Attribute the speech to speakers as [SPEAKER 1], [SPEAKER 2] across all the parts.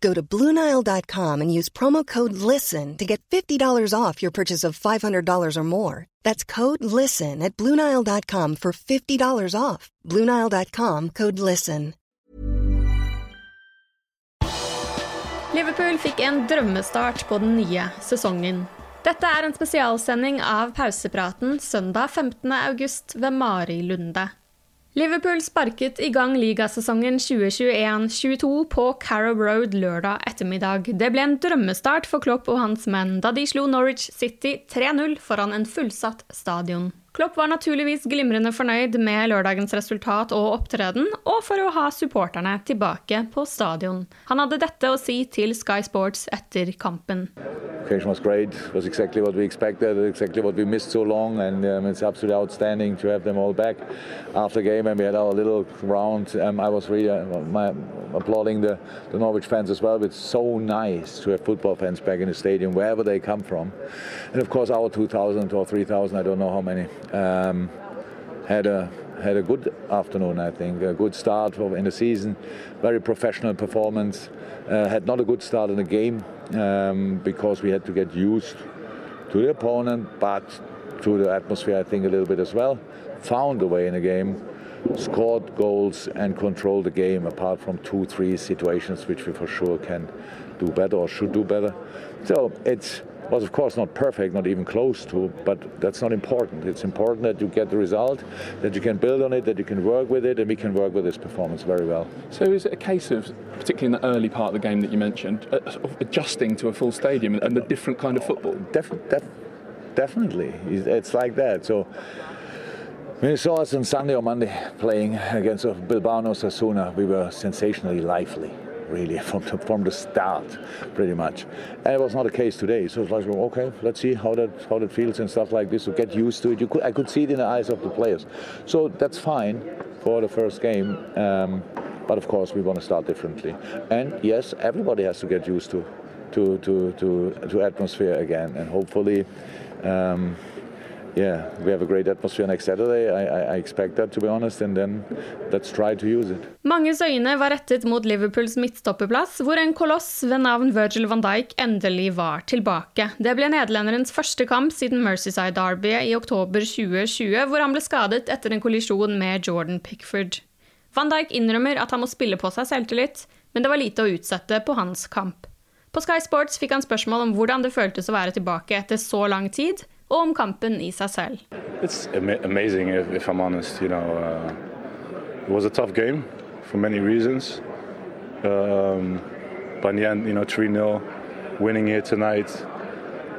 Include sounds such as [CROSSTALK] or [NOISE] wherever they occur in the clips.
[SPEAKER 1] Go to Bluenile.com and use promo code LISTEN to get $50 off your purchase of $500 or more. That's code LISTEN at Bluenile.com for $50 off. Bluenile.com code LISTEN.
[SPEAKER 2] Liverpool fikk en drømmestart på den nye sesongen. Dette er en spesialsending av pausepraten søndag 15. august ved Mari Lunde. Liverpool sparket i gang ligasesongen 2021-22 på Carrow Road lørdag ettermiddag. Det ble en drømmestart for Klopp og hans menn da de slo Norwich City 3-0 foran en fullsatt stadion. Klopp var naturligvis glimrende fornøyd med lørdagens resultat og opptreden, og for å ha supporterne tilbake på stadion. Han hadde dette å si til Sky Sports etter kampen.
[SPEAKER 3] was great. It was exactly what we expected, exactly what we missed so long, and um, it's absolutely outstanding to have them all back. After game, and we had our little round, um, I really uh, applauding the, the Norwich fans as well. It's so nice to have football fans back in the stadium, wherever they come from, and of course our 2,000 or 3,000, I don't know how many, um, had a had a good afternoon. I think a good start in the season, very professional performance. Uh, had not a good start in the game um, because we had to get used to the opponent, but to the atmosphere, I think a little bit as well. Found a way in the game, scored goals and controlled the game. Apart from two, three situations which we for sure can do better or should do better. So it's was of course not perfect, not even close to, but that's not important. It's important that you get the result, that you can build on it, that you can work with it, and we can work with this performance very well.
[SPEAKER 4] So is it a case of, particularly in the early part of the game that you mentioned, uh, sort of adjusting to a full stadium and, and the different kind of football?
[SPEAKER 3] Def- def- definitely, it's like that. So. When you saw us on Sunday or Monday playing against Bilbao and Osasuna, we were sensationally lively really [LAUGHS] from the, from the start, pretty much. And it was not the case today. So it's like, okay, let's see how that how that feels and stuff like this. So get used to it. You could I could see it in the eyes of the players. So that's fine for the first game. Um, but of course, we want to start differently. And yes, everybody has to get used to to to to, to atmosphere again, and hopefully. Um, yeah, we have a great atmosphere next Saturday. I, I, expect that, to be honest, and then let's try to use it.
[SPEAKER 2] Manges øyne var rettet mot Liverpools midtstopperplass, hvor en koloss ved navn Virgil van Dijk endelig var tilbake. Det ble nederlenderens første kamp siden Mercyside Derby i oktober 2020, hvor han ble skadet etter en kollisjon med Jordan Pickford. Van Dijk innrømmer at han må spille på seg selvtillit, men det var lite å utsette på hans kamp. På Sky Sports fikk han spørsmål om hvordan det føltes å være tilbake etter så lang tid, og om kampen i seg selv.
[SPEAKER 5] It's amazing if, I'm honest. You know, uh, it was a tough game for many reasons. Um, but in the end, you know, 3-0, winning here tonight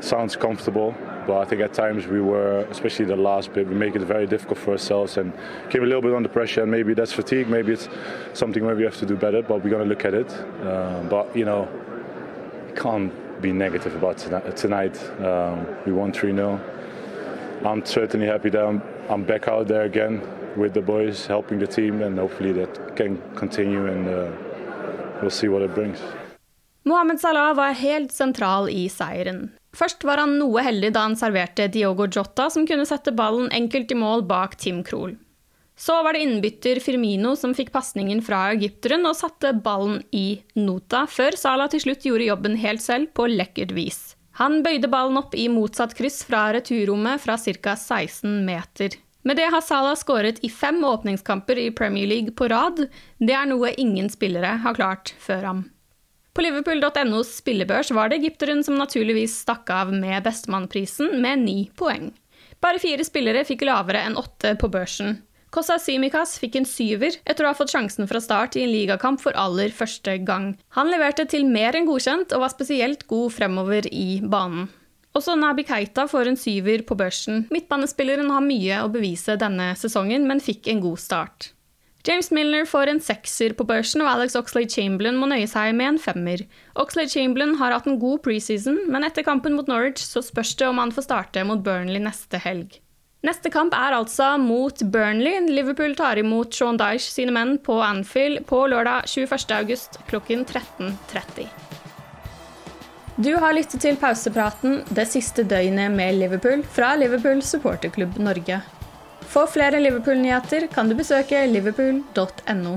[SPEAKER 5] sounds comfortable. But I think at times we were, especially the last bit, we make it very difficult for ourselves and came a little bit under pressure. And maybe that's fatigue, maybe it's something where we have to do better. But we're going to look at it. Uh, but you know, can't be negative about tonight. Um, we won 3 0. I'm certainly happy that I'm, I'm, back out there again with the boys, helping the team, and hopefully that can continue and uh, we'll see what it brings.
[SPEAKER 2] Mohammed Salah var helt sentral i seieren. Først var han noe heldig da han serverte Diogo Jota, som kunne sette ballen enkelt i mål bak Tim Krohl. Så var det innbytter Firmino som fikk pasningen fra egypteren og satte ballen i nota, før Salah til slutt gjorde jobben helt selv på lekkert vis. Han bøyde ballen opp i motsatt kryss fra returrommet fra ca. 16 meter. Med det har Salah skåret i fem åpningskamper i Premier League på rad. Det er noe ingen spillere har klart før ham. På liverpool.nos spillebørs var det egypteren som naturligvis stakk av med bestemannprisen med ni poeng. Bare fire spillere fikk lavere enn åtte på børsen. Kossa Simikas fikk en syver etter å ha fått sjansen fra start i en ligakamp for aller første gang. Han leverte til mer enn godkjent og var spesielt god fremover i banen. Også Nabi Keita får en syver på børsen. Midtbanespilleren har mye å bevise denne sesongen, men fikk en god start. James Milner får en sekser på børsen, og Alex Oxlade Chamberlain må nøye seg med en femmer. Oxlade Chamberlain har hatt en god preseason, men etter kampen mot Norwich så spørs det om han får starte mot Burnley neste helg. Neste kamp er altså mot Burnley. Liverpool tar imot Sean Dyche sine menn på Anfield på lørdag 21.8 klokken 13.30. Du har lyttet til pausepraten det siste døgnet med Liverpool fra Liverpool supporterklubb Norge. For flere Liverpool-nyheter kan du besøke liverpool.no.